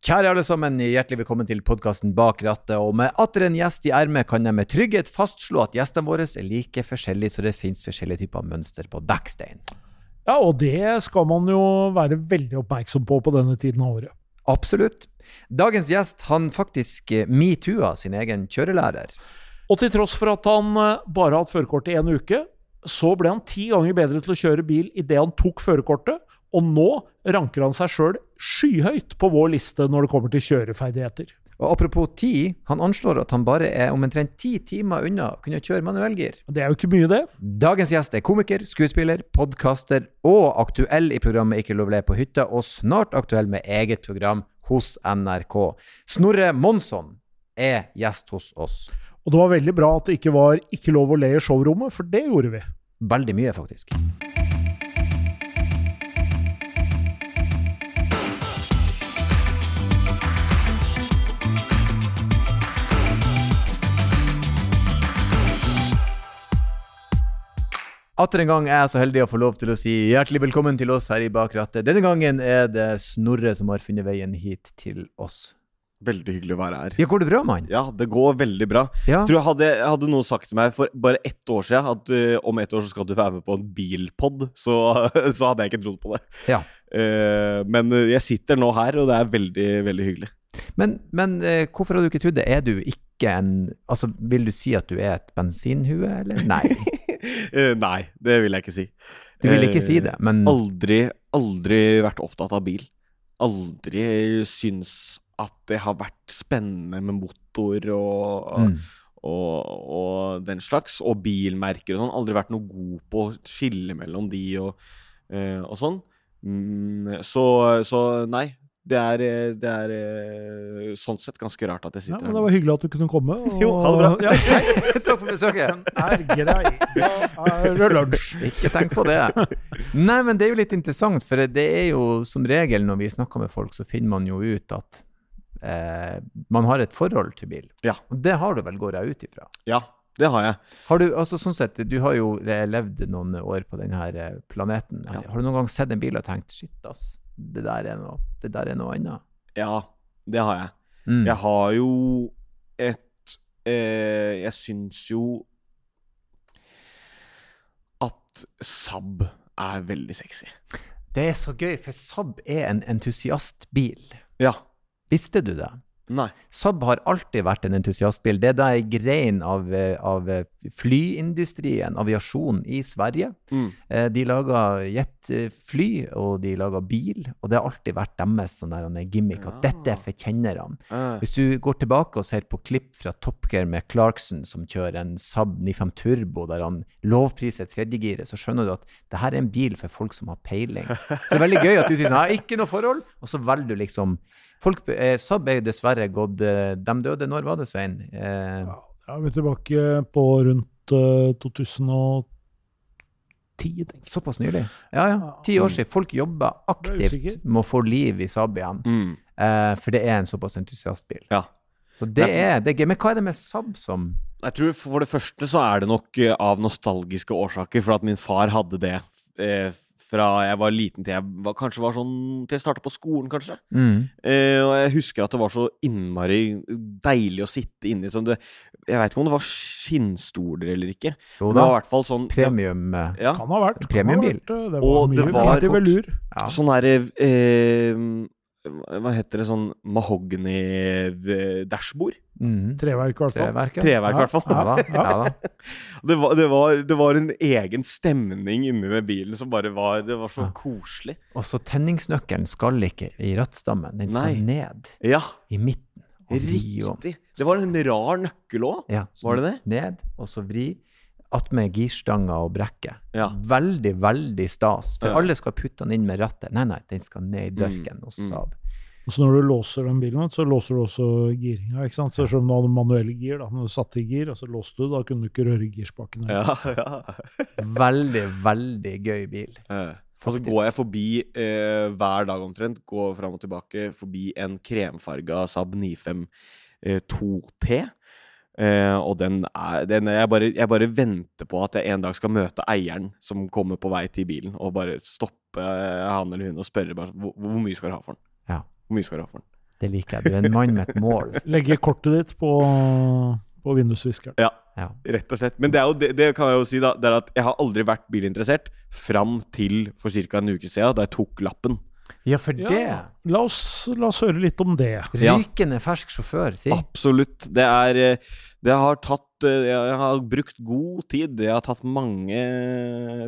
Kjære alle sammen, hjertelig velkommen til podkasten Bak rattet. Og med atter en gjest i ermet kan jeg med trygghet fastslå at gjestene våre er like forskjellige så det finnes forskjellige typer mønster på dekkstein. Ja, og det skal man jo være veldig oppmerksom på på denne tiden av året. Absolutt. Dagens gjest han faktisk eh, metoo-a sin egen kjørelærer. Og til tross for at han eh, bare har hatt førerkort i én uke, så ble han ti ganger bedre til å kjøre bil idet han tok førerkortet, og nå ranker han seg sjøl skyhøyt på vår liste når det kommer til kjøreferdigheter. Og apropos tid, han anslår at han bare er omtrent ti timer unna å kunne kjøre manuellgir. Det er jo ikke mye, det. Dagens gjest er komiker, skuespiller, podkaster og aktuell i programmet Ikke lov å le på hytta, og snart aktuell med eget program hos NRK. Snorre Monsson er gjest hos oss. Og det var veldig bra at det ikke var ikke lov å le i showrommet, for det gjorde vi. Veldig mye, faktisk. Atter en gang er jeg så heldig å få lov til å si hjertelig velkommen til oss her i Bakrattet. Denne gangen er det Snorre som har funnet veien hit til oss. Veldig hyggelig å være her. Ja, Går det bra, mann? Ja, det går veldig bra. Ja. Tror jeg hadde, hadde noen sagt til meg for bare ett år siden at uh, om ett år så skal du være med på en bilpod, så, så hadde jeg ikke trodd på det. Ja. Uh, men jeg sitter nå her, og det er veldig, veldig hyggelig. Men, men eh, hvorfor har du ikke trodd det? Er du ikke en Altså, vil du si at du er et bensinhue, eller? Nei. Eh, nei, det vil jeg ikke si. Du vil ikke si det, men Aldri, aldri vært opptatt av bil. Aldri syns at det har vært spennende med motor og, mm. og, og den slags. Og bilmerker og sånn. Aldri vært noe god på å skille mellom de og, eh, og sånn. Mm, så, så nei. Det er, eh, det er eh, sånn sett ganske rart at jeg Ja, sitter her. Det var hyggelig at du kunne komme. Og, Jo, ha det bra. Ja, hei, Takk for besøket. den er grei. Da er det lunsj. Ikke tenk på det. Nei, men det er jo litt interessant, for det er jo som regel når vi snakker med folk, så finner man jo ut at eh, man har et forhold til bil. Ja. Og det har du vel, går jeg ut ifra. Ja, det har jeg. Har du, altså sånn sett, du har jo eh, levd noen år på denne her planeten. Ja. Har du noen gang sett en bil og tenkt shit, ass, det der er noe, det der er noe annet? Ja, det har jeg. Mm. Jeg har jo et eh, Jeg syns jo at Saab er veldig sexy. Det er så gøy, for Saab er en entusiastbil. Ja. Visste du det? Nei. Saab har alltid vært en entusiastbil. Det er ei grein av, av flyindustrien, aviasjon, i Sverige. Mm. Eh, De lager jetfly, og de lager bil, og det har alltid vært deres sånn der, gimmick at Ja. dette er for kjennerne. Uh. Hvis du går tilbake og ser på klipp fra Top Gear med Clarkson, som kjører en Saab 95 Turbo, der han lovpriser tredjegiret, så skjønner du at det her er en bil for folk som har peiling. Så det er veldig gøy at du sier sånn, «Jeg har ikke noe forhold, og så velger du liksom folk, eh, Saab er jo dessverre gått eh, De døde, når var det, Svein? Eh, Ja, da er vi tilbake på rundt eh, 2010, tenker jeg. såpass nylig? Ja, ja. Ti år siden. Folk jobber aktivt med å få liv i Saab igjen, mm. eh, for det er en såpass entusiastbil. Ja. Så det er, det er gøy. Men hva er det med Saab som Jeg tror For det første så er det nok eh, av nostalgiske årsaker, for at min far hadde det eh, fra jeg var liten til jeg var, kanskje var sånn til jeg starta på skolen, kanskje. mm. Eh, og jeg husker at det var så innmari deilig å sitte inni sånn det, Jeg veit ikke om det var skinnstoler eller ikke. Jo Det var i da, hvert fall sånn premium eh, Ja, Kan ha vært. Premiumbil. eh, Det Og var det mye var fint i velur. ja. sånn der, eh, Hva heter det? Sånn mahogny-dashbord? Mm. Treverk, i hvert fall. Treverket. Treverk, ja, hvert fall. Ja da. Ja, da. Det var, det, var, det var en egen stemning inni den bilen som bare var Det var så Ja. koselig. Og så tenningsnøkkelen skal ikke i rattstammen, den skal Nei. ned Ja, i midten. Og riktig. Det var en rar nøkkel òg. Ja, Var det det? Ned, og så vri. Attmed girstanga og brekket. Ja. Veldig, veldig stas. For Ja. alle skal putte den inn med rattet. Nei, nei, den skal ned i dørken hos mm. Saab. Og så når du låser den bilen, så låser du også giringa. ikke sant? Så som du hadde manuelle gir, da. Når du satte i gir, og så låste du, da kunne du ikke røre girspaken. Ja, ja. Veldig, veldig gøy bil. Eh, Og så går jeg forbi eh, hver dag omtrent, går fram og tilbake forbi en kremfarga Saab 95 eh, 2T. Eh, og den er, den er jeg, bare, jeg bare venter på at jeg en dag skal møte eieren som kommer på vei til bilen, og bare stoppe eh, han eller hun og spørre bare, hvor, hvor mye skal du ha for den. Hvor mye skal du ha for den? Det liker jeg. Du er en mann med et mål. Legge kortet ditt på, på vindusviskeren. Ja, Ja. rett og slett. Men det, er jo, det, det kan jeg jo si, da. Det er at jeg har aldri vært bilinteressert fram til for ca. en uke siden, da jeg tok lappen. Ja, for det Ja, la, oss, la oss høre litt om det. Ja. Rykende fersk sjåfør, si. Absolutt. Det er eh, Det har tatt eh, Jeg har brukt god tid. Jeg har tatt mange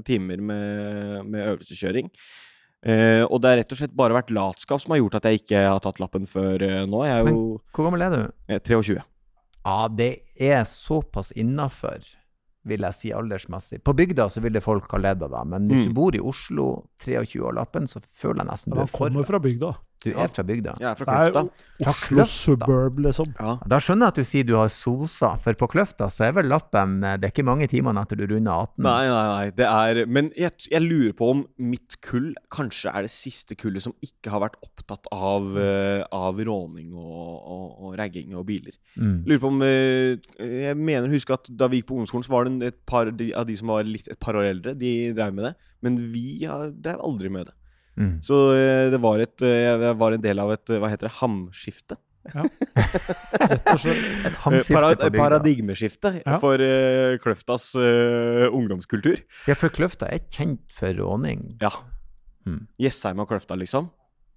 timer med, med øvelseskjøring. Eh, og det har rett og slett bare vært latskap som har gjort at jeg ikke har tatt lappen før uh, nå. Jeg er Men- jo Hvor gammel er du? eh, 23. Ja, det er såpass innafor, vil jeg si aldersmessig. På bygda så ville folk ha ledd av deg, men hvis Mm. du bor i Oslo, 23 år lappen, så føler jeg nesten du er for. kommer fra bygda. Du er fra bygda. Jeg er fra Det er jo Oslo suburb, liksom. Ja. Da skjønner jeg at du sier du har sosa, for på Kløfta så er vel lappen eh, Det er ikke mange timene etter du runder 18. Nei, nei, nei. Det er Men jeg, jeg lurer på om mitt kull kanskje er det siste kullet som ikke har vært opptatt av, eh, av råning og, og, og ragging og biler. Mm. Lurer på om eh, Jeg mener å huske at da vi gikk på ungdomsskolen, så var det et par av de som var litt, et par år eldre, de drev med det. Men vi drev aldri med det. Mm. Så eh, det var et eh, Jeg var en del av et eh, Hva heter det? Hamskifte? Rett og slett. Et hamskifte Para, paradigmeskifte Ja. for uh, Kløftas uh, ungdomskultur. Ja, for Kløfta er kjent for råning. Ja. Mm. Jessheim og Kløfta, liksom.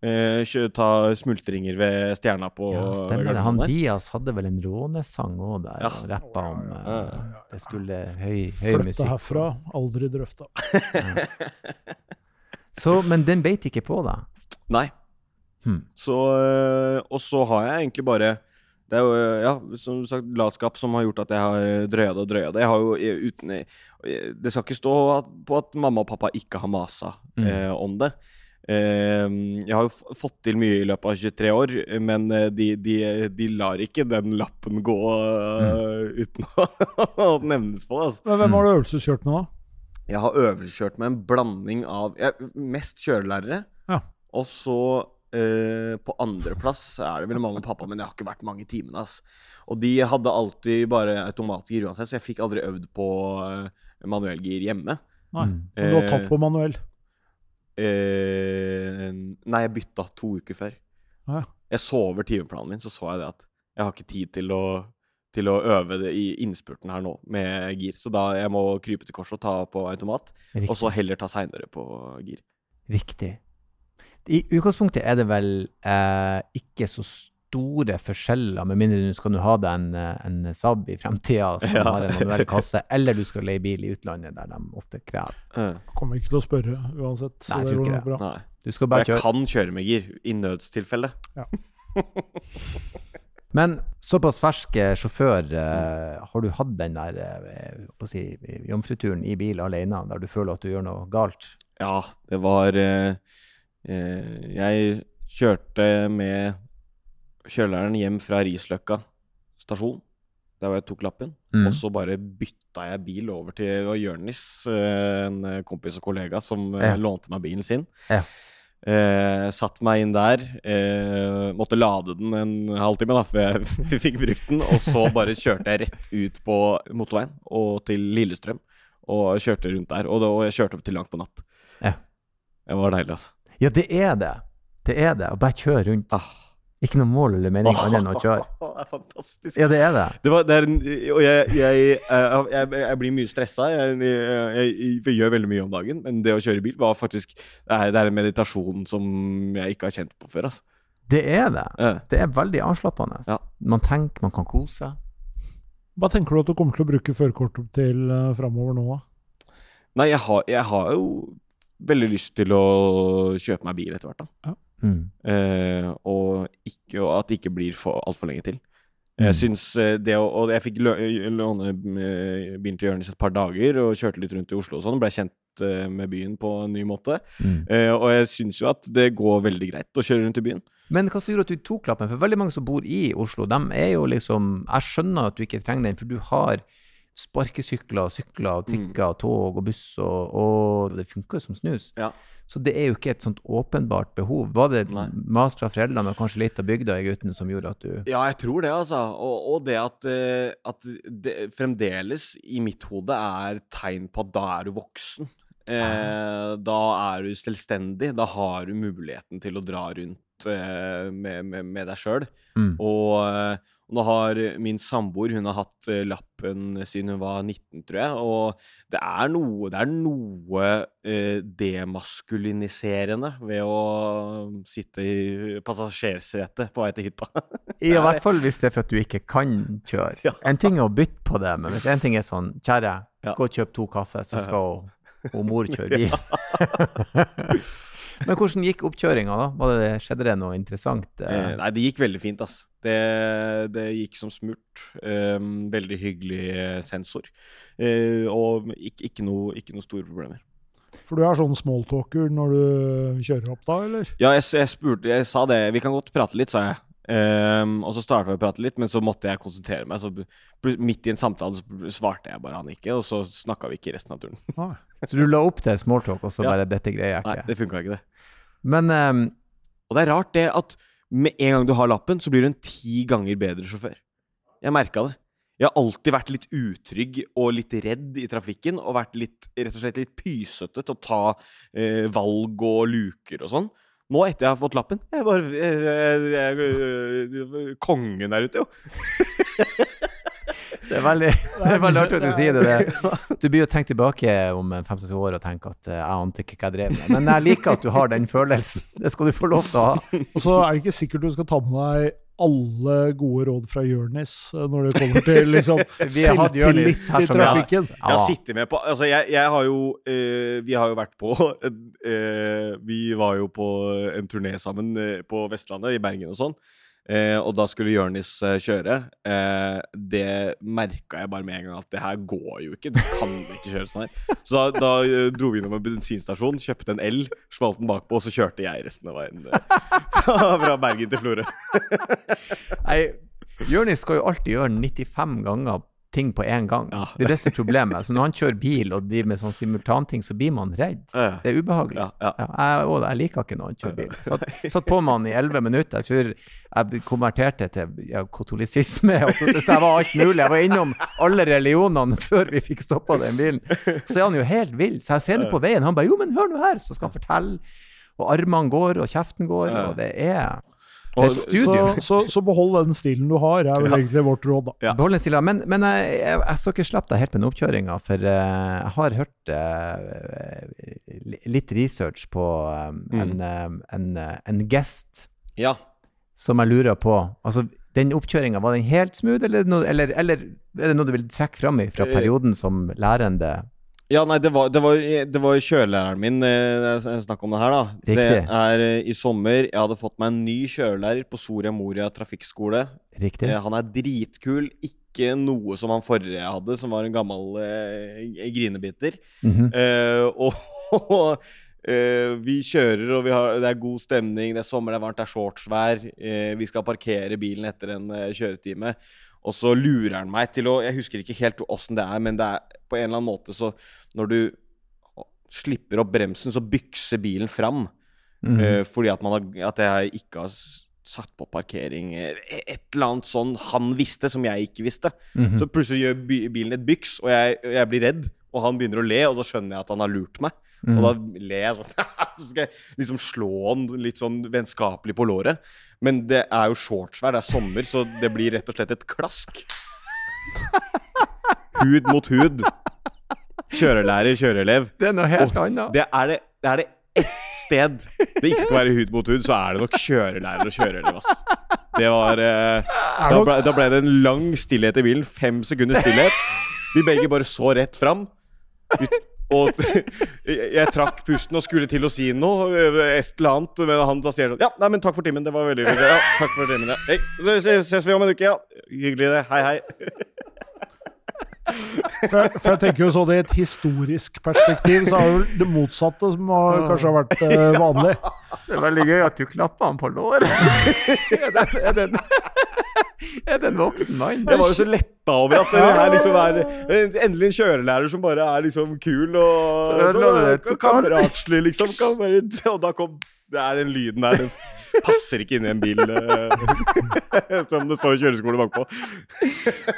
Uh, ta smultringer ved stjerna på Ja, stemmer det. Han Dias hadde vel en rånesang òg der, Ja. og rappa om uh, Det skulle høy, høy musikk. herfra, aldri drøfta. Så, men den beit ikke på da? Nei. Hmm. Så øh, Og så har jeg egentlig bare Det er jo, øh, ja, som sagt, latskap som har gjort at jeg har drøya det og drøya det. Jeg har jo øh, uten øh, Det skal ikke stå at, på at mamma og pappa ikke har masa Mm. eh, om det. Eh, jeg har jo f- fått til mye i løpet av 23 år, men eh, de, de, de lar ikke den lappen gå øh, uten å, å nevnes på. Altså. Hvem har du øvelseskjørt med, da? Jeg har øvelseskjørt med en blanding av jeg, Mest kjørelærere. Ja. Og så eh, på andreplass er det vel mamma og pappa, men det har ikke vært mange timene. ass. Og de hadde alltid bare automatgir uansett, så jeg fikk aldri øvd på uh, manuellgir hjemme. Nei. Men du har tatt på manuell. Eh, nei, jeg bytta to uker før. Ja. Jeg så over timeplanen min, så så jeg det at jeg har ikke tid til å, til å øve det i innspurten her nå med gir. Så da jeg må krype til korset og ta på automat, Riktig. og så heller ta seinere på gir. Riktig. I utgangspunktet er det vel eh, ikke så store forskjeller, med mindre du skal ha deg en, eh, en Saab i fremtida som Ja. har en manuell kasse, eller du skal leie bil i utlandet, der de ofte krever. Eh, Kommer ikke til å spørre uansett. Så Nei, jeg det tror går ikke det. bra. nei. Du skal bare jeg kjøre. kan kjøre med gir, i nødstilfelle. Men såpass fersk eh, sjåfør, uh, har du hatt den der uh, si, jomfruturen i bil alene, der du føler at du gjør noe galt? Ja, det var uh, Jeg kjørte med kjøleren hjem fra Risløkka stasjon, der hvor jeg tok lappen. Mm. Og så bare bytta jeg bil over til Jørnis, en kompis og kollega, som Ja. lånte meg bilen sin. Ja. Eh, satt meg inn der. Eh, måtte lade den en halvtime da, før jeg fikk brukt den. Og så bare kjørte jeg rett ut på motorveien og til Lillestrøm. Og kjørte rundt der. Og, da, og jeg kjørte opp til langt på natt. Ja. Det var deilig, altså. Ja, det er det. Det er det. Å bare kjøre rundt. Ah. Ikke noe mål eller mening annet enn å kjøre. Det er fantastisk. Ja, det er det. Det var, det er en, og jeg, jeg, jeg, jeg, jeg blir mye stressa. Jeg, jeg, jeg gjør veldig mye om dagen, men det å kjøre bil var faktisk Det er, det er en meditasjon som jeg ikke har kjent på før. Altså. Det er det. Ja. Det er veldig avslappende. Ja. Man tenker, man kan kose seg. Hva tenker du at du kommer til å bruke førerkortet til uh, framover nå? da? Nei, jeg har, jeg har jo veldig lyst til å kjøpe meg bil etter hvert. da. Mm. Eh, og, ikke, og at det ikke blir for altfor lenge til. Mm. Jeg syns eh, det å Og jeg fikk lø låne eh, bilen til Jonis et par dager og kjørte litt rundt i Oslo og sånn. Ble kjent eh, med byen på en ny måte. Mm. Uh, og jeg syns jo at det går veldig greit å kjøre rundt i byen. Men hva som gjorde at du tok lappen? For veldig mange som bor i Oslo, de er jo liksom Jeg skjønner at du ikke trenger den, for du har sparkesykler, sykler, Mm. trikker, tog og buss, og, og det funker jo som snus. Ja. Så det er jo ikke et sånt åpenbart behov. Var det Nei. mas fra foreldrene og kanskje litt av bygda i gutten som gjorde at du Ja, jeg tror det, altså. Og, og det at, eh, at det fremdeles i mitt hode er tegn på at da er du voksen. Eh, da er du selvstendig. Da har du muligheten til å dra rundt eh, med, med, med deg sjøl. Mm. Og, eh, og nå har min samboer hun har hatt eh, lappen siden hun var 19, tror jeg. Og det er noe, det er noe eh, demaskuliniserende ved å sitte i passasjersetet på vei til hytta. I hvert fall hvis det er for at du ikke kan kjøre. Ja. En ting er å bytte på det, men hvis en ting er sånn Kjære, Ja. gå og kjøp to kaffe, så skal hun, hun mor kjøre bil. Men hvordan gikk oppkjøringa, da? Var det, skjedde det noe interessant? Eh, Eh, nei, det gikk veldig fint, ass. Det, det gikk som smurt. Um, veldig hyggelig eh, sensor. Uh, og ikke, ikke, noe, ikke noe store problemer. For du er sånn smalltalker når du kjører opp, da, eller? Ja, jeg, jeg spurte Jeg sa det. Vi kan godt prate litt, sa jeg. Um, og så starta vi å prate litt, men så måtte jeg konsentrere meg. Så midt i en samtale så svarte jeg bare han ikke, og så snakka vi ikke resten av turen. Ah, Så du la opp til smalltalk, og så Ja. bare 'dette greier jeg Nei, det funka ikke, det. Men um, Og det er rart det at med en gang du har lappen, så blir du en ti ganger bedre sjåfør. Jeg merka det. Jeg har alltid vært litt utrygg og litt redd i trafikken, og vært litt, rett og slett litt pysete til å ta eh, valg og luker og sånn. Nå etter jeg har fått lappen Jeg er bare jeg, jeg, jeg, Kongen der ute, jo. det er veldig, det er veldig artig at du sier det. det. Du blir jo tenkt tilbake om fem-seks år og tenker at eh, jeg ante ikke hva jeg drev med. Men jeg liker at du har den følelsen. Det skal du få lov til å ha. Og så er det ikke sikkert du skal ta med deg alle gode råd fra Jonis eh, når det kommer til liksom, selvtillit her i trafikken. Jeg sitter Ja. med på Altså, jeg, jeg har jo eh, Vi har jo vært på eh, Vi var jo på en turné sammen på Vestlandet, i Bergen og sånn. Eh, og da skulle Jørnis eh, kjøre. Eh, det merka jeg bare med en gang at det her går jo ikke. Du kan ikke kjøre sånn her. Så da, da eh, dro vi innom en bensinstasjon, kjøpte en L, smalt den bakpå, og så kjørte jeg resten av veien eh, fra, fra Bergen til Florø. Nei, Jørnis skal jo alltid gjøre 95 ganger ting på én gang. Ja. Det er det som er problemet. Så når han kjører bil og driver med sånn simultanting, så blir man redd. Det er ubehagelig. ja, ja. Jeg, og jeg liker ikke når han kjører bil. Satt, satt på med han i elleve minutter. Jeg tror jeg konverterte til ja, katolisisme. Så så jeg var alt mulig. Jeg var innom alle religionene før vi fikk stoppa den bilen. Så er han jo helt vill. Så jeg ser det på veien. Han bare 'jo, men hør nå her', så skal han fortelle. Og armene går, og kjeften går, og det er Og- Så, så, så behold den stilen du har, er vel Ja. egentlig vårt råd, da. Ja. Behold den stilen. Men, men jeg, jeg, jeg skal ikke slippe deg helt med den oppkjøringa, for eh, jeg har hørt uh, litt research på eh, en, eh, en, uh, en gest ja. som jeg lurer på. Altså, den oppkjøringa, var den helt smooth, eller, er eller, eller er det noe du vil trekke fram i fra Eh, perioden som lærende? Ja, nei, det var, det var, det var kjørelæreren min det er snakk om det her, da. Riktig. Det er eh, i sommer. Jeg hadde fått meg en ny kjørelærer på Soria Moria trafikkskole. Riktig? Eh, han er dritkul. Ikke noe som han forrige jeg hadde, som var en gammel eh, grinebiter. Mhm. Eh, og eh, vi kjører, og vi har, det er god stemning. Det er sommer, det er varmt, det er shortsvær. Uh, vi skal parkere bilen etter en uh, kjøretime. Og så lurer han meg til å Jeg husker ikke helt åssen det er, men det er på en eller annen måte så Når du slipper opp bremsen, så bykser bilen fram. Mm. Uh, fordi at, man har, at jeg ikke har satt på parkering. eh, Et eller annet sånn han visste, som jeg ikke visste. Mhm. Så plutselig gjør bilen et byks, og jeg, jeg blir redd. Og han begynner å le, og så skjønner jeg at han har lurt meg. Mm. Og da ler jeg sånn. så skal jeg liksom slå han litt sånn vennskapelig på låret. Men det er jo shortsvær, det er sommer, så det blir rett og slett et klask. Hud mot hud. Kjørelærer, kjøreelev. Det er noe helt annet. Det er det, det er det ett sted det ikke skal være hud mot hud, så er det nok kjørelærer og kjøreelev, ass. Det var eh, da, ble, da ble det en lang stillhet i bilen. Fem sekunder stillhet. Vi begge bare så rett fram. Vi, og jeg, trakk pusten og skulle til å si noe, et eller annet, men han sier sånn Ja, nei, men takk for timen. Det var veldig hyggelig. Ja, takk for timen. Ja. Hei, ses vi om en uke, ja. Hyggelig, det. Hei, hei. For for jeg tenker jo sånn I et historisk perspektiv så er det jo det motsatte som har, kanskje har vært eh, vanlig. Det er veldig gøy at du klappa han på låret. er, den, er, det en, er det voksen mann? Jeg var jo så letta over at det her liksom er endelig en kjørelærer som bare er liksom kul og Så så- kameratslig, liksom. Kan bare, og da kom Det er den lyden der. Den passer ikke inn i en bil eh, som det står kjøreskole bakpå.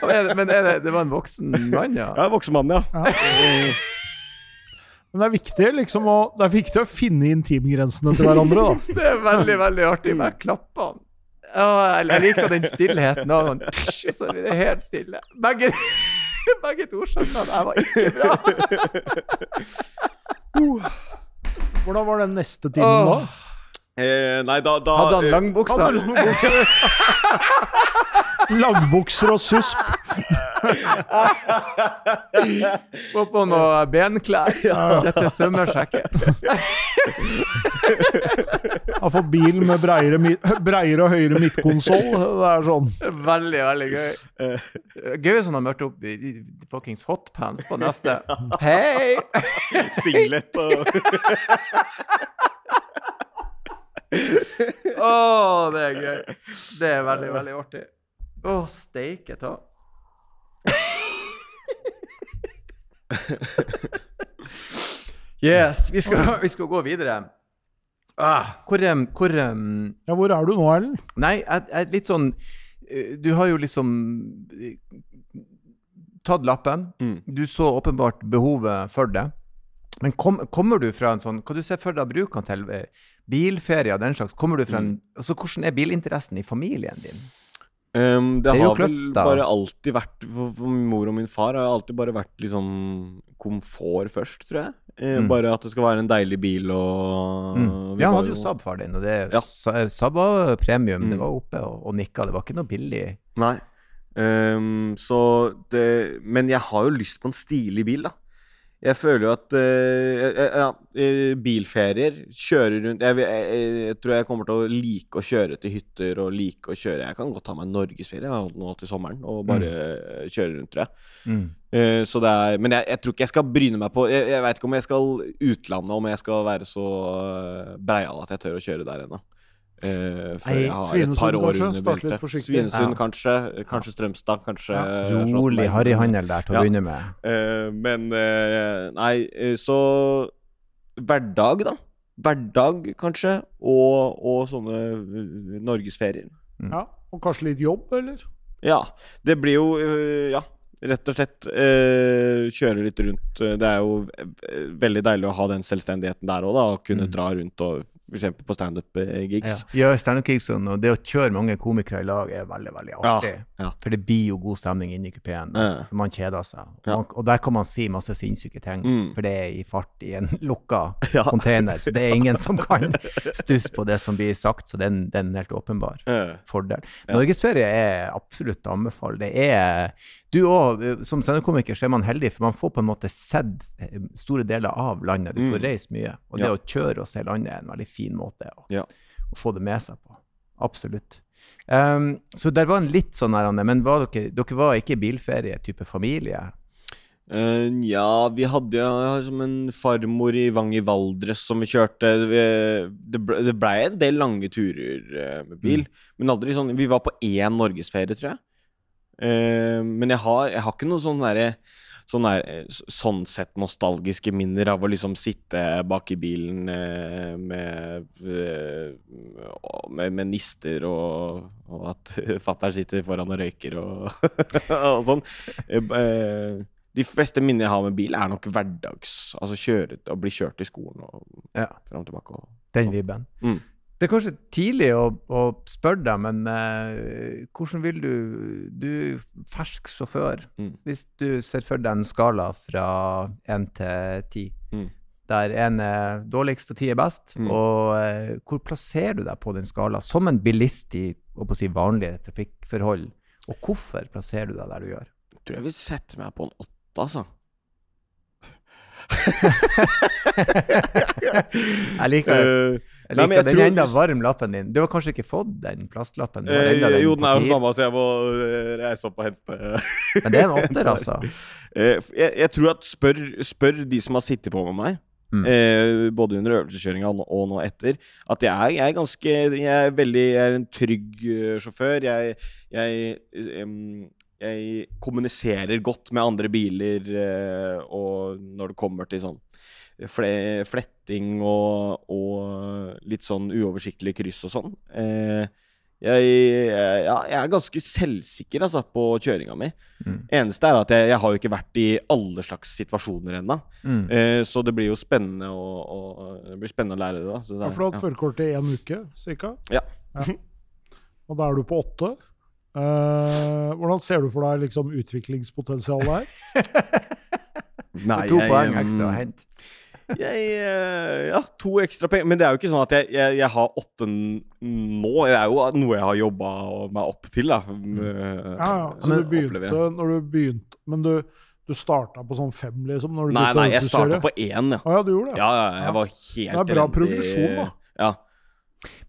Er Men er det, det var en voksen mann, ja? Ja, en voksen mann, ja. Men det er viktig liksom å, det er viktig å finne intimgrensene til hverandre, da. Det er veldig, veldig artig. Bare klappene han. Jeg jeg liker den stillheten. Og sånn, så blir det helt stille. Begge, begge to skjønner at jeg var ikke bra. Hvordan var den neste timen da? Eh, nei, da, da hadde han eh, langbuksa? Hadde du noen bukser? Langbukser og susp. Få på noe benklær. Dette sømmersjekket. Har fått bil med breiere, breiere og høyere midtkonsoll. Det er sånn. Veldig, veldig gøy. Gøy hvis han har møtt opp i i fuckings hotpants på neste. Hei! Singlet og Å, det er gøy. Det er veldig, veldig artig. Å, steike ta. Yes, vi skal, vi skal gå videre. Ah, hvor, hvor um, Ja, hvor er du nå, Erlend? Nei, jeg, jeg er litt sånn eh, Du har jo liksom eh, tatt lappen. Mm. Du så åpenbart behovet for det. Men kom, kommer du fra en sånn Hva du ser for deg å bruke til? eh, Bilferie og den slags? Kommer du fra en, altså Hvordan er bilinteressen i familien din? Um, det, Det har kløft, vel bare da. alltid vært for, for mor og min far har alltid bare vært liksom komfort først, tror jeg. Eh, Mm. Bare at det skal være en deilig bil og Mm. Ja, han hadde jo Saab, far din, og det Ja. Saab var premium. Det Mm. var oppe og, og nikka. Det var ikke noe billig. Nei. Um, så det Men jeg har jo lyst på en stilig bil, da. Jeg føler jo at eh, eh, ja, eh, bilferier, kjøre rundt jeg, jeg, jeg, tror jeg kommer til å like å kjøre til hytter og like å kjøre Jeg kan godt ta meg en norgesferie nå til sommeren og bare mm. kjøre rundt, tror jeg. Mm. Uh, så det er, men jeg, jeg tror ikke jeg skal bryne meg på Jeg, jeg veit ikke om jeg skal utlandet, om jeg skal være så uh, breial at jeg tør å kjøre der ennå. Eh, før Nei, jeg har et Svinesund par år kanskje? under Starte litt beltet. forsiktig. Svinesund Ja. kanskje. Kanskje Strømstad. Kanskje Ja. Rolig harryhandel der til å Ja. begynne med. Uh, men uh, Nei, eh, så Hverdag, da. Hverdag, kanskje. Og, og sånne norgesferier. Mm. Ja, og kanskje litt jobb, eller? Ja. Det blir jo eh, Ja, rett og slett. eh, kjøre litt rundt. Eh, Det er jo eh, veldig deilig å ha den selvstendigheten der òg, da. Å kunne Mm. dra rundt og f.eks. på standup-gigs. Ja, ja standup-gigs og det å kjøre mange komikere i lag er veldig, veldig artig. ja. For det blir jo god stemning inni i kupeen. Ja. Man kjeder seg. Og, Ja. man, og der kan man si masse sinnssyke ting, Mm. for det er i fart i en lukka Ja. container. Så det er ingen som kan stusse på det som blir sagt, så det er en, det er en helt åpenbar fordel. Ja. Norgesferie er absolutt å anbefale. Det er Du òg, som standup-komiker, så er man heldig, for man får på en måte sett eh, store deler av landet. Du får Mm. reist mye. Og det Ja. å kjøre og se landet er en veldig fin måte å, Ja. å få det med seg på. Absolutt. Um, så der var en litt sånn her, Anne, men var dere, dere var ikke bilferie-type familie? Uh, ja, vi hadde ja, som en farmor i Vang i Valdres som vi kjørte. Vi, det, ble, det blei en del lange turer uh, med bil, Mm. men aldri sånn Vi var på én norgesferie, tror jeg. Eh, men jeg har, jeg har ikke noe sånn derre Sånn, der, eh, sånn sett nostalgiske minner av å liksom sitte bak i bilen eh, med, og- med, med nister og, og at fatter'n sitter foran og røyker og, og sånn. De fleste minner jeg har med bil, er nok hverdags. Altså kjøre, å bli kjørt til skolen og Ja, fram og tilbake. Og, den Sånn. vibben. Mm. Det er kanskje tidlig å, å spørre deg, men eh, hvordan vil du Du er fersk sjåfør. Mm. Hvis du ser for deg en skala fra én til ti, Mm. der én er dårligst og ti er best, Mm. og eh, hvor plasserer du deg på den skala som en bilist i si, vanlige trafikkforhold? Og hvorfor plasserer du deg der du gjør? jeg tror jeg vil sette meg på en åtte, altså. Jeg liker, Eh, jeg nei, liker jeg den tror- enda varm lappen din. Du har kanskje ikke fått den plastlappen? Du har eh, den jo, den er hos mamma, så jeg må eh, reise opp og hente Men det er en åtter, altså. Eh, jeg, jeg tror at spør, spør de som har sittet på med meg, Mm. eh, både under øvelseskjøringa og, nå- etter, at jeg er, jeg er ganske Jeg er veldig Jeg er en trygg eh, sjåfør. Jeg, jeg, kommuniserer godt med andre biler, og når det kommer til sånn fletting og, og litt sånn uoversiktlig kryss og sånn. Eh, Jeg, jeg, ja, jeg er ganske selvsikker altså, på kjøringa mi. Mm. Eneste er at jeg, jeg har jo ikke vært i alle slags situasjoner ennå. Mm. Eh, så det blir jo spennende å, å, det blir spennende å lære det. da så det Ja, er- for du har hatt førerkort i én uke, cirka? Ja. Og da er du på åtte. Eh, hvordan ser du for deg liksom, utviklingspotensialet her? Nei, to jeg, poeng ekstra å hente. Jeg, eh, ja, to ekstra penger. Men det er jo ikke sånn at jeg, jeg, jeg har åtte nå. Det er jo noe jeg har jobba meg opp til, da. Eh, Ja, ja. Så Men- du begynte når du begynte Men du, du starta på sånn fem, liksom? Nei, nei, jeg starta på én, ja. Ah, ja, du gjorde det? Ja, ja, Ja. jeg var helt Det er bra progresjon, da. Ja.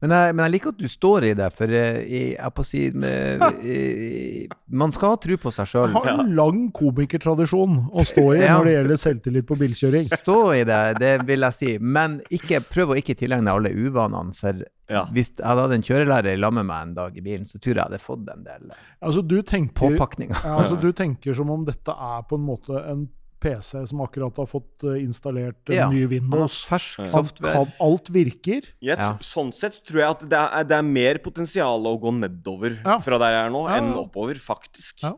Men jeg, men jeg liker at du står i det, for eh, jeg, jeg på å si med, eh, Man skal ha tro på seg sjøl. Jeg har en lang komikertradisjon å stå i Ja. når det gjelder selvtillit på bilkjøring. Stå i det, det vil jeg si. Men ikke, prøv å ikke tilegne alle uvanene. For Ja. hvis jeg hadde hatt en kjørelærer i lag med meg en dag i bilen, så tror jeg jeg hadde fått en del Altså, du tenker, påpakninger. ja, altså, du tenker som om dette er på en måte en PC som akkurat har fått eh, installert eh, Ja, ny Windows. fersk software. kan, alt virker. Yet, Ja. Sånn sett tror jeg at det er, det er mer potensial å gå nedover Ja. fra der jeg er nå, Ja, enn oppover, faktisk. Ja.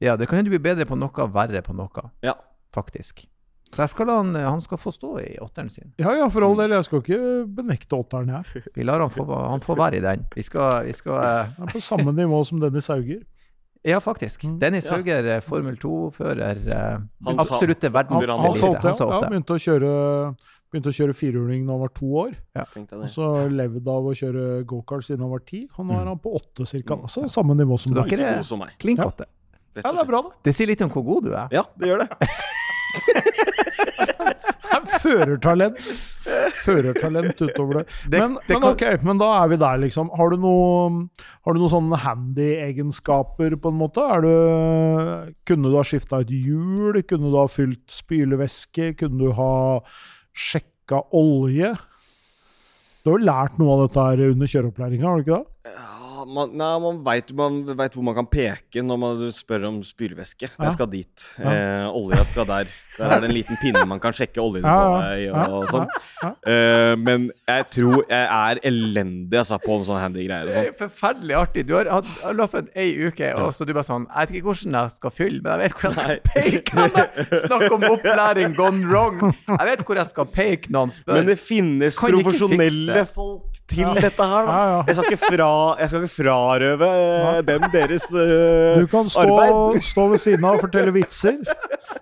Ja, det kan hende du blir bedre på noe, verre på noe, Ja. faktisk. Så jeg skal han, han skal få stå i åtteren sin. Ja ja, for all del. Jeg skal ikke benekte åtteren her. Vi lar han få, han få være i den. Vi skal, vi skal uh... På samme nivå som Dennis Hauger. Ja, faktisk. Mm. Dennis Ja. Hauger, eh, Formel 2-fører. eh, Absolutte Han, han han solgte, ja. Begynte å kjøre Begynte å kjøre firehjuling da han var to år. Ja. Og så levde av å kjøre gokart siden han var ti. Og nå er Mm. han på åtte cirka. Altså samme nivå som Så deg. dere er klink åtte. Ja. Ja, det er bra, da. Det sier litt om hvor god du er. Ja, det gjør det. Førertalent. Førertalent utover det. Det- men, det men kan- ok, men da er vi der, liksom. Har du noe Har du noen sånne handy-egenskaper, på en måte? Er du Kunne du ha skifta et hjul? Kunne du ha fylt spylevæske? Kunne du ha sjekka olje? Du har jo lært noe av dette her under kjøreopplæringa, har du ikke det? Ja, man, nei, man veit man vet hvor man kan peke når man spør om spylevæske. Ja. Jeg skal dit. Ja. Eh, olja skal der. Der er det en liten pinne man kan sjekke oljen Ja, på deg ja, og sånn. ja, Eh, men jeg tror jeg er elendig altså, på sånne handy greier og sånn. er forferdelig artig. Du har hatt løpet ei uke, og så du bare sånn Jeg vet ikke hvordan jeg skal fylle, men jeg vet hvor jeg skal peke. Snakk om opplæring gone wrong. Jeg vet hvor jeg skal peke når han spør. Men det finnes profesjonelle folk til Ja. dette her, da. Ja, ja. Jeg, skal ikke fra, jeg skal ikke frarøve eh, dem deres arbeid. Du kan stå, stå ved siden av og fortelle vitser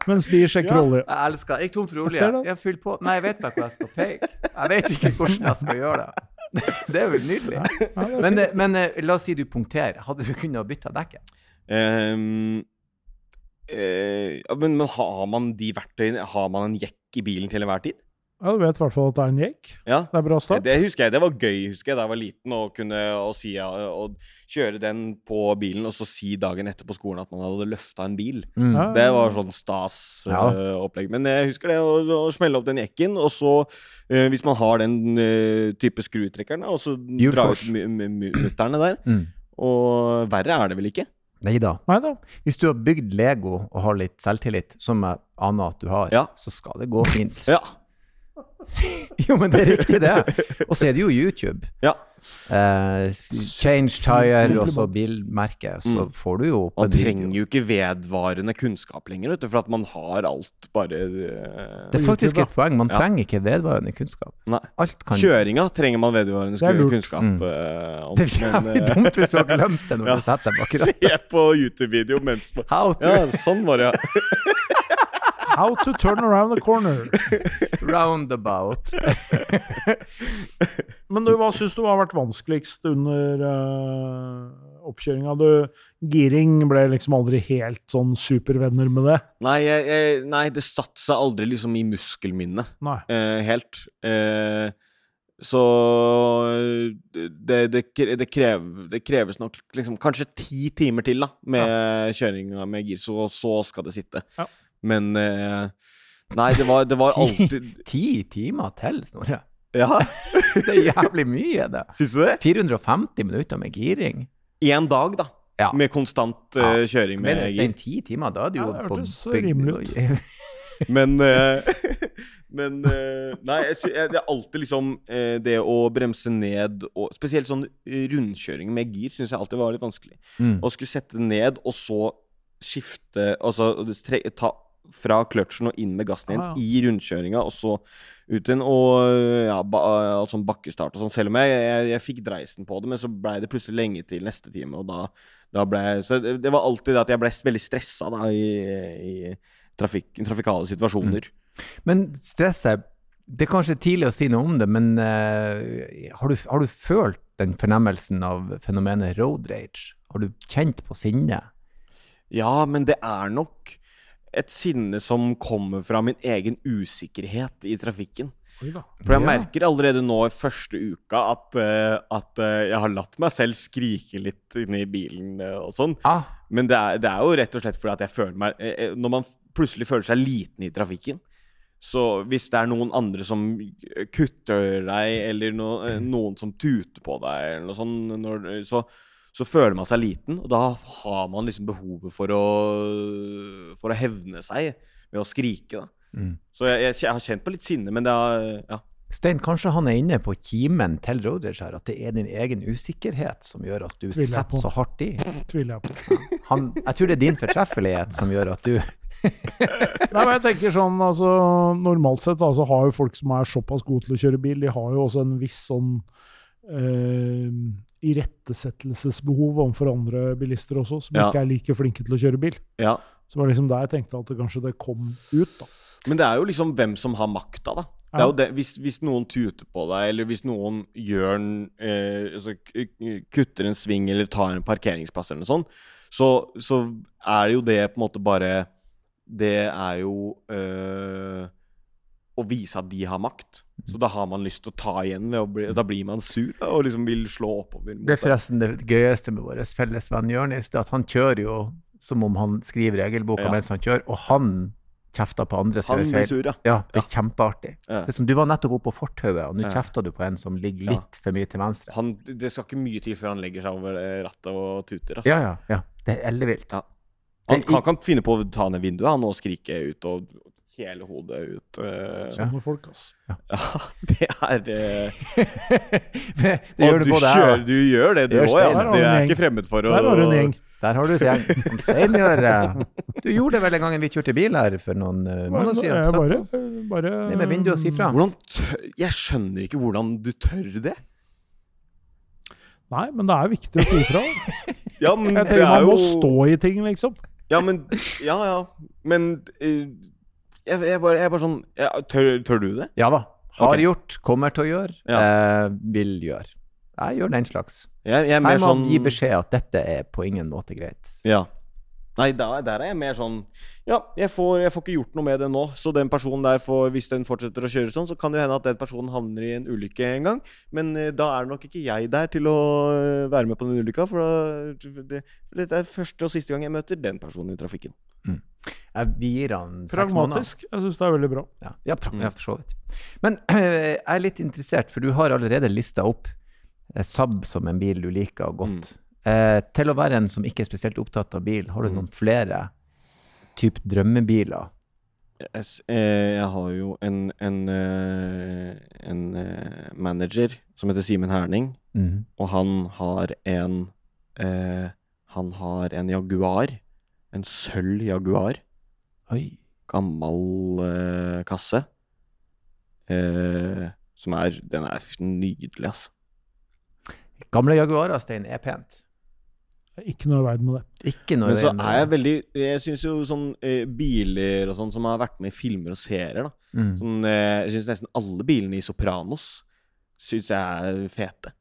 mens de sjekker Ja. olje. Jeg elsker Jeg gikk tom for olje. Jeg. Jeg fyller på. Nei, jeg vet bare hvor jeg skal peke. Jeg vet ikke hvordan jeg skal gjøre det. Det er jo nydelig. Ja, det er Men, eh, men eh, la oss si du punkterer. Hadde du kunnet bytte bytta dekket? Um, uh, men, men har man de verktøyene Har man en jekk i bilen til enhver tid? Ja, du vet i hvert fall at det er en jekk. Ja. Det er bra start. Det husker jeg, det var gøy husker jeg, da jeg var liten, å kunne å si, å kjøre den på bilen, og så si dagen etter på skolen at man hadde løfta en bil. Mm. Ja. Det var sånn stas Ja. uh, opplegg. Men jeg husker det, å, å smelle opp den jekken, og så, uh, hvis man har den uh, type skrutrekkeren, og så dra ut mu- mu- mu- mutterne der. Mm. Og verre er det vel ikke? Nei da. Hvis du har bygd Lego og har litt selvtillit, som jeg aner at du har, Ja. så skal det gå fint. Ja. jo, men det er riktig, det. Og så er det jo YouTube. ja. Eh, change tire og så bilmerke, så Mm. får du jo opp Man en video. trenger jo ikke vedvarende kunnskap lenger, vet du, for at man har alt bare eh, Det er faktisk YouTube, et poeng. Man Ja. trenger ikke vedvarende kunnskap. Nei. Alt kan Kjøringa trenger man vedvarende kunnskap Mm. uh, om. Det er jævlig men, eh, dumt hvis du har glemt det når Ja. du setter deg bak rattet. Se på YouTube-video mens man How to Ja, sånn var det, ja. How to turn around the corner. roundabout. Men du, hva syns du har vært vanskeligst under uh, oppkjøringa? Du, giring ble liksom aldri helt sånn supervenner med det. Nei, jeg, jeg, nei, det satte seg aldri liksom i muskelminnet Nei. eh, helt. Uh, så det, det, det, krev, det kreves nok liksom kanskje ti timer til da med kjøring med gir, så, så skal det sitte. Ja. Men eh, Nei, det var, det var alltid Ti timer til, Snorre. Ja, Det er jævlig mye, det. syns du det? 450 minutter med giring. Én dag, da. Ja. Med konstant uh, kjøring Men med gir. Men ti timer, da er det jo Ja, det på hørtes rimelig ut. Men eh, Men Nei, jeg, jeg, det er alltid liksom det å bremse ned og Spesielt sånn rundkjøring med gir syns jeg alltid var litt vanskelig. Mm. Å skulle sette ned, og så skifte Altså tre, ta fra kløtsjen og inn med gassen igjen Ah, ja. i rundkjøringa, og så ut igjen. Og ja, ba, sånn bakkestart og sånn. Selv om jeg, jeg, jeg fikk dreisen på det, men så blei det plutselig lenge til neste time, og da, da ble jeg Så det, det var alltid det at jeg ble veldig stressa da i, i trafikk, trafikale situasjoner. Men stresset Det er kanskje tidlig å si noe om det, men uh, har, du, har du følt den fornemmelsen av fenomenet road rage? Har du kjent på sinnet? Ja, men det er nok et sinne som kommer fra min egen usikkerhet i trafikken. For jeg merker allerede nå i første uka at, eh, at eh, jeg har latt meg selv skrike litt inni bilen eh, og sånn. Ah, Men det er, det er jo rett og slett fordi at jeg føler meg Når man plutselig føler seg liten i trafikken, så hvis det er noen andre som kutter deg, eller no, eh, noen som tuter på deg, eller noe sånt, når, så, så føler man seg liten, og da har man liksom behovet for å, for å hevne seg ved å skrike. da. mm. Så jeg, jeg, jeg har kjent på litt sinne, men det har ja. Stein, kanskje han er inne på kimen til Rodgers her, at det er din egen usikkerhet som gjør at du Tviler setter på. så hardt i? Tviler jeg på. Han, jeg tror det er din fortreffelighet som gjør at du Nei, men jeg tenker sånn, altså Normalt sett altså, har jo folk som er såpass gode til å kjøre bil, de har jo også en viss sånn eh, irettesettelsesbehov overfor andre bilister også, som Ja. ikke er like flinke til å kjøre bil. ja. Så var det liksom der jeg tenkte at det kanskje det kom ut, da. Men det er jo liksom hvem som har makta, da. Det er jo det, hvis, hvis noen tuter på deg, eller hvis noen gjør en, eh, altså, kutter en sving eller tar en parkeringsplass eller noe sånt, så, så er jo det på en måte bare Det er jo eh, å vise at de har makt. Så da har man lyst til å ta igjen det, og bli Da blir man sur og liksom vil slå oppover. Det er forresten det gøyeste med vår felles venn Jonis, er at han kjører jo som om han skriver regelboka Ja. mens han kjører, og han kjefter på andre som Han gjør feil. sur, ja. Ja, det er kjempeartig. Ja. Det er som, du var nettopp oppe på fortauet, og nå Ja. kjefter du på en som ligger Ja. litt for mye til venstre. Han, det skal ikke mye til før han legger seg over eh, rattet og tuter. Altså. Ja, ja, ja. Det er ellevilt. Han kan, kan finne på å ta ned vinduet han og skrike ut og hele hodet ut. Uh, Sånne folk, ass. Ja, det er uh, det det gjør du du, det kjører, du gjør det, du òg, ja. Det er ikke fremmed for å Der har du en gjeng. Der har du. Stein gjør det. Du gjorde det vel en gang vi kjørte bil her for noen uh, måneder siden? Jeg bare, på- bare Det med vinduet og si fra. Hvordan tør, Jeg skjønner ikke hvordan du tør det. Nei, men det er viktig å si ifra. Ja, men Jeg det er Man jo må stå i ting, liksom. Ja, men Ja, ja. Men eh, jeg, jeg, bare, jeg bare sånn ja, tør, tør du det? Ja da. Har okay. gjort, kommer til å gjøre, eh, vil gjøre. Jeg gjør den slags. Jeg, jeg er Her må sånn gi beskjed at dette er på ingen måte greit. Ja. Nei, der, der er jeg mer sånn Ja, jeg får, jeg får ikke gjort noe med det nå. Så den personen der får Hvis den fortsetter å kjøre sånn, så kan det jo hende at den personen havner i en ulykke en gang. Men eh, da er nok ikke jeg der til å eh, være med på den ulykka, for, da, det, for dette er første og siste gang jeg møter den personen i trafikken. Jeg, vi gir han seks måneder. Pragmatisk. Jeg syns det er veldig bra. Ja, ja, Mm. ja, for så vidt. Men jeg er litt interessert, for du har allerede lista opp eh, Saab som en bil du liker godt. Eh, til å være en som ikke er spesielt opptatt av bil, har du Mm. noen flere typ drømmebiler? Jeg, eh, jeg har jo en, en, eh, en eh, manager som heter Simen Herning, mm. og han har en eh, Han har en Jaguar. En sølv Jaguar. Oi. gammel eh, kasse. Eh, som er Den er nydelig, altså. Gamle Jaguarer, Stein, er pent. Ikke noe i verden med det. Ikke noe Men så er jeg veldig Jeg syns jo sånn eh, biler og sånn som har vært med i filmer og serier, da. Mm. Sånn, eh, jeg syns nesten alle bilene i Sopranos syns jeg er fete.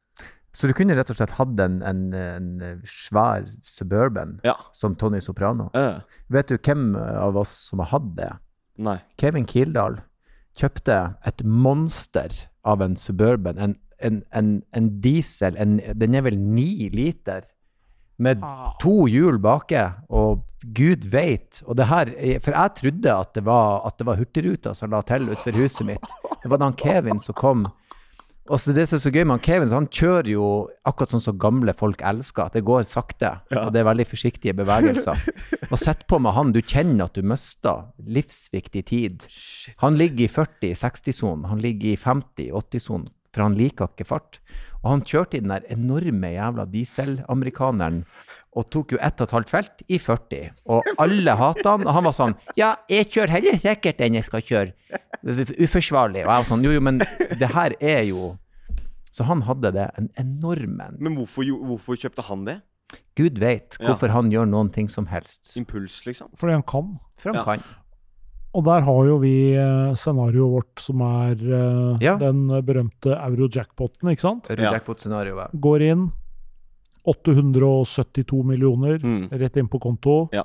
Så du kunne rett og slett hatt en, en, en svær Suburban Ja. som Tony Soprano. Uh. Vet du hvem av oss som har hatt det? nei. Kevin Kildahl kjøpte et monster av en Suburban, en, en, en, en diesel, en, den er vel ni liter, med to hjul bake, og gud veit, og det her, for jeg trodde at det var, at det var Hurtigruta som la til utenfor huset mitt. Det var da han Kevin som kom, Og så det som er så gøy med han Kevin, han kjører jo akkurat sånn som gamle folk elsker. At det går sakte, og det er veldig forsiktige bevegelser. Og sett på med han, du kjenner at du mister livsviktig tid. Han ligger i 40-60-sonen, han ligger i 50-80-sonen, for han liker ikke fart. Og han kjørte i den der enorme jævla dieselamerikaneren og tok jo ett og et halvt felt i 40. Og alle hata han. Og han var sånn Ja, jeg kjører heller sikkert enn jeg skal kjøre uforsvarlig. Og jeg var sånn Jo, jo, men det her er jo Så han hadde det en enorm en. Men hvorfor, hvorfor kjøpte han det? Gud veit Ja. hvorfor han gjør noen ting som helst. Impuls, liksom? Fordi han kan. For han Ja. kan. Og der har jo vi eh, scenarioet vårt som er eh, Ja. den berømte euro-jackpoten, ikke sant? Euro-jackpot-scenarioet. Går inn 872 millioner Mm. rett inn på konto. Ja.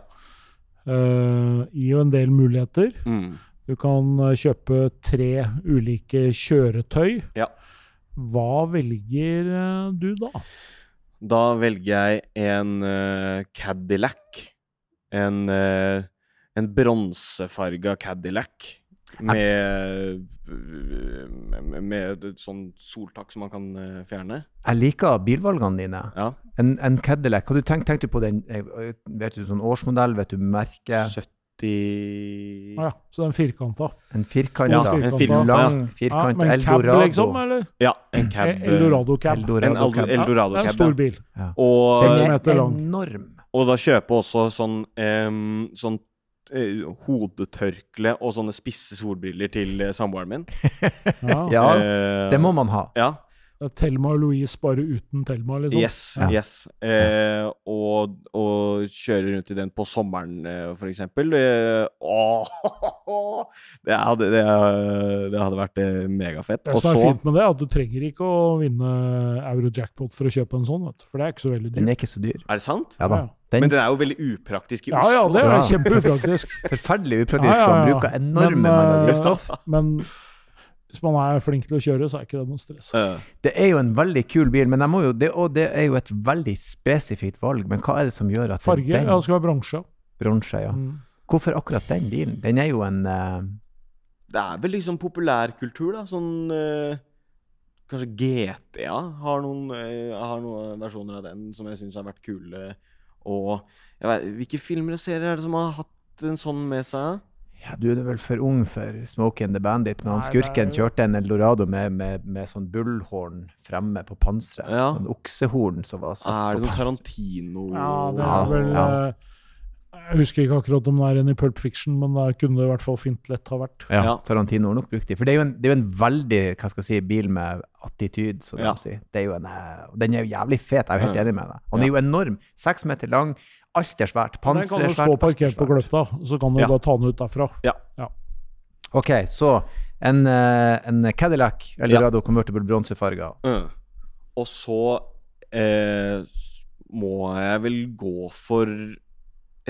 Uh, gir jo en del muligheter. Mm. Du kan kjøpe tre ulike kjøretøy. Ja. Hva velger du da? Da velger jeg en uh, Cadillac. En, uh, en bronsefarga Cadillac. Med, med, med et sånn soltak som man kan eh, fjerne. Jeg liker bilvalgene dine. Ja. En, en Cadillac, hva du tenkt, tenkte du på den eh, Vet du sånn årsmodell, vet du merke? 70 Ah, ja, så den firkanta. En firkanta? Ja, en firkanta, lang Ja, Eldorado. cab, liksom, eller? Ja, en cab. Eh, Eldorado cab. Eldorado En Eldorado cab. Ja, Eldorado det er en stor stor ja. bil. Og, Den er enorm. og da kjøpe også sånn, um, sånn hodetørkle og sånne spisse solbriller til eh, samboeren min. Ja. Ja, uh, det må man ha. Ja. Er Thelma og Louise bare uten Thelma, liksom. Yes. Ja. yes. Eh, og, og kjøre rundt i den på sommeren, eh, for eksempel. Eh, åh, det, hadde, det, det hadde vært eh, megafett. Det som er så fint med det, er at du trenger ikke å vinne Euro-jackpot for å kjøpe en sånn, vet du. for det er ikke så veldig Den er ikke så dyr. Er det sant? Ja da. Den Men den er jo veldig upraktisk i Oslo. ja, ja, det er Ja. kjempeupraktisk. Forferdelig upraktisk. Ja, ja, ja. bruker enorme Men, mengder eh, drivstoff. Men hvis man er flink til å kjøre, så er ikke det noe stress. Det er jo en veldig kul bil, men jeg må jo, det, og det er jo et veldig spesifikt valg. Men hva er det som gjør at Farge? den Ja, det skal være bronse. bronse, ja. Mm. Hvorfor akkurat den bilen? Den er jo en uh... det er vel liksom populærkultur, da. Sånn uh... Kanskje GTA har noen, uh, har noen versjoner av den som jeg syns har vært kule. Og jeg vet, hvilke filmer og serier er det som har hatt en sånn med seg? ja, Du er vel for ung for Smoke and the Bandit, men han skurken kjørte en Eldorado med, med, med sånn bullhorn fremme på panseret. Ja. Sånn oksehorn som var satt Er det på noe. Tarantino Ja, det er vel ja. eh, Jeg husker ikke akkurat om det er en i Pulp Fiction, men det kunne det i hvert fall fint lett ha vært. Ja, Ja. Tarantino har nok brukt de. For det er jo en, det er jo en veldig hva skal jeg si, bil med attityd, som Ja. de sier. Det er jo en, eh, den er jo jævlig fet, jeg er jo helt Ja. enig med deg. Og den er jo enorm. Seks meter lang, alt er svært. Den kan jo er stå svært. er parkert på gløfta, Kløfta, så kan du Ja. da ta den ut derfra. Ja. Ok, så en, eh, en Cadillac Eldorado convertible bronsefarga. Mm. Og så eh, må jeg vel gå for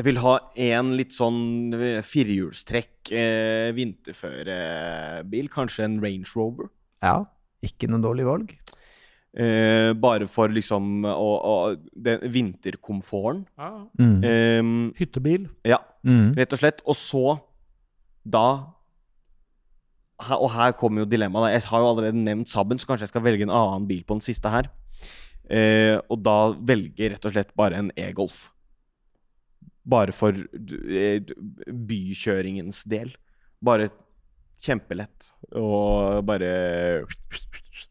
Jeg vil ha en litt sånn eh, firehjulstrekk eh, vinterførebil. Kanskje en Range Rover. Ja, ikke noe dårlig valg. Eh, bare for liksom å, å, den vinterkomforten. Mm. Eh, Hyttebil. ja, Mm. rett og slett. Og så da her, Og her kommer jo dilemmaet. Jeg har jo allerede nevnt Saben, så kanskje jeg skal velge en annen bil på den siste her. Eh, og da velger rett og slett bare en e-Golf. Bare for eh, bykjøringens del. Bare kjempelett. Og bare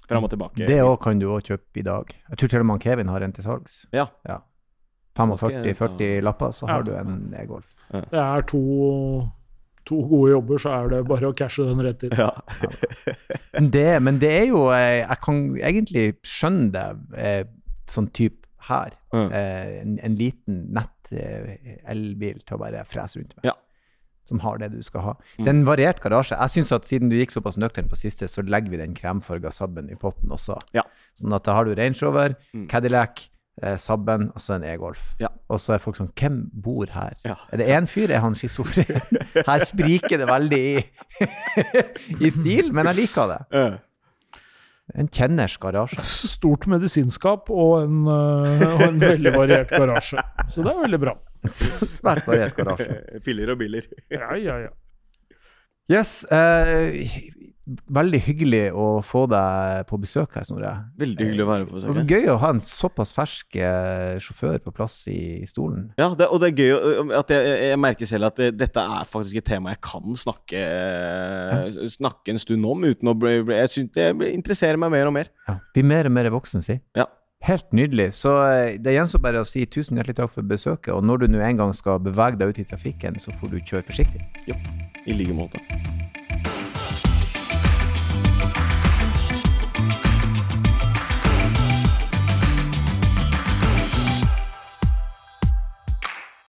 fram og tilbake. Det òg kan du òg kjøpe i dag. Jeg tror til og med Kevin har en til salgs. Ja. ja. skal jeg ta- 45-40 lapper, så har Ja. du en e-Golf. Det er to, to gode jobber, så er det bare å cashe den rett inn. ja. Men det, men det er jo eh, Jeg kan egentlig skjønne det eh, sånn type her. Mm. Eh, en, en liten, nett eh, elbil til å bare frese rundt med. Ja. Som har det du skal ha. Mm. Det er en variert garasje. Jeg syns at siden du gikk såpass nøktern på siste, så legger vi den kremfarga Sabben i potten også. Ja. Sånn at da har du Range Rover, Mm. Cadillac, eh, Sabben og så en e-Golf. Ja. Og så er folk sånn Hvem bor her? Ja. Er det én fyr? Er han schizofren? Her spriker det veldig i, i stil, men jeg liker det. Eh. En kjenners garasje. Stort medisinskap og en, øh, og en veldig variert garasje. Så det er veldig bra. Svært variert garasje. Piller og biler. Ja, ja, ja. Yes. eh, veldig hyggelig å få deg på besøk her, Snorre. Veldig hyggelig å være på besøk. så besøk. gøy å ha en såpass fersk eh, sjåfør på plass i stolen. Ja, det, og det er gøy at jeg, jeg merker selv at det, dette er faktisk et tema jeg kan snakke, snakke en stund om uten å bli bli- Jeg synes det interesserer meg mer og mer. Ja. Blir mer og mer voksen, si. Ja. Helt nydelig. Så eh, det gjenstår bare å si tusen hjertelig takk for besøket. Og når du nå en gang skal bevege deg ut i trafikken, så får du kjøre forsiktig. I like måte.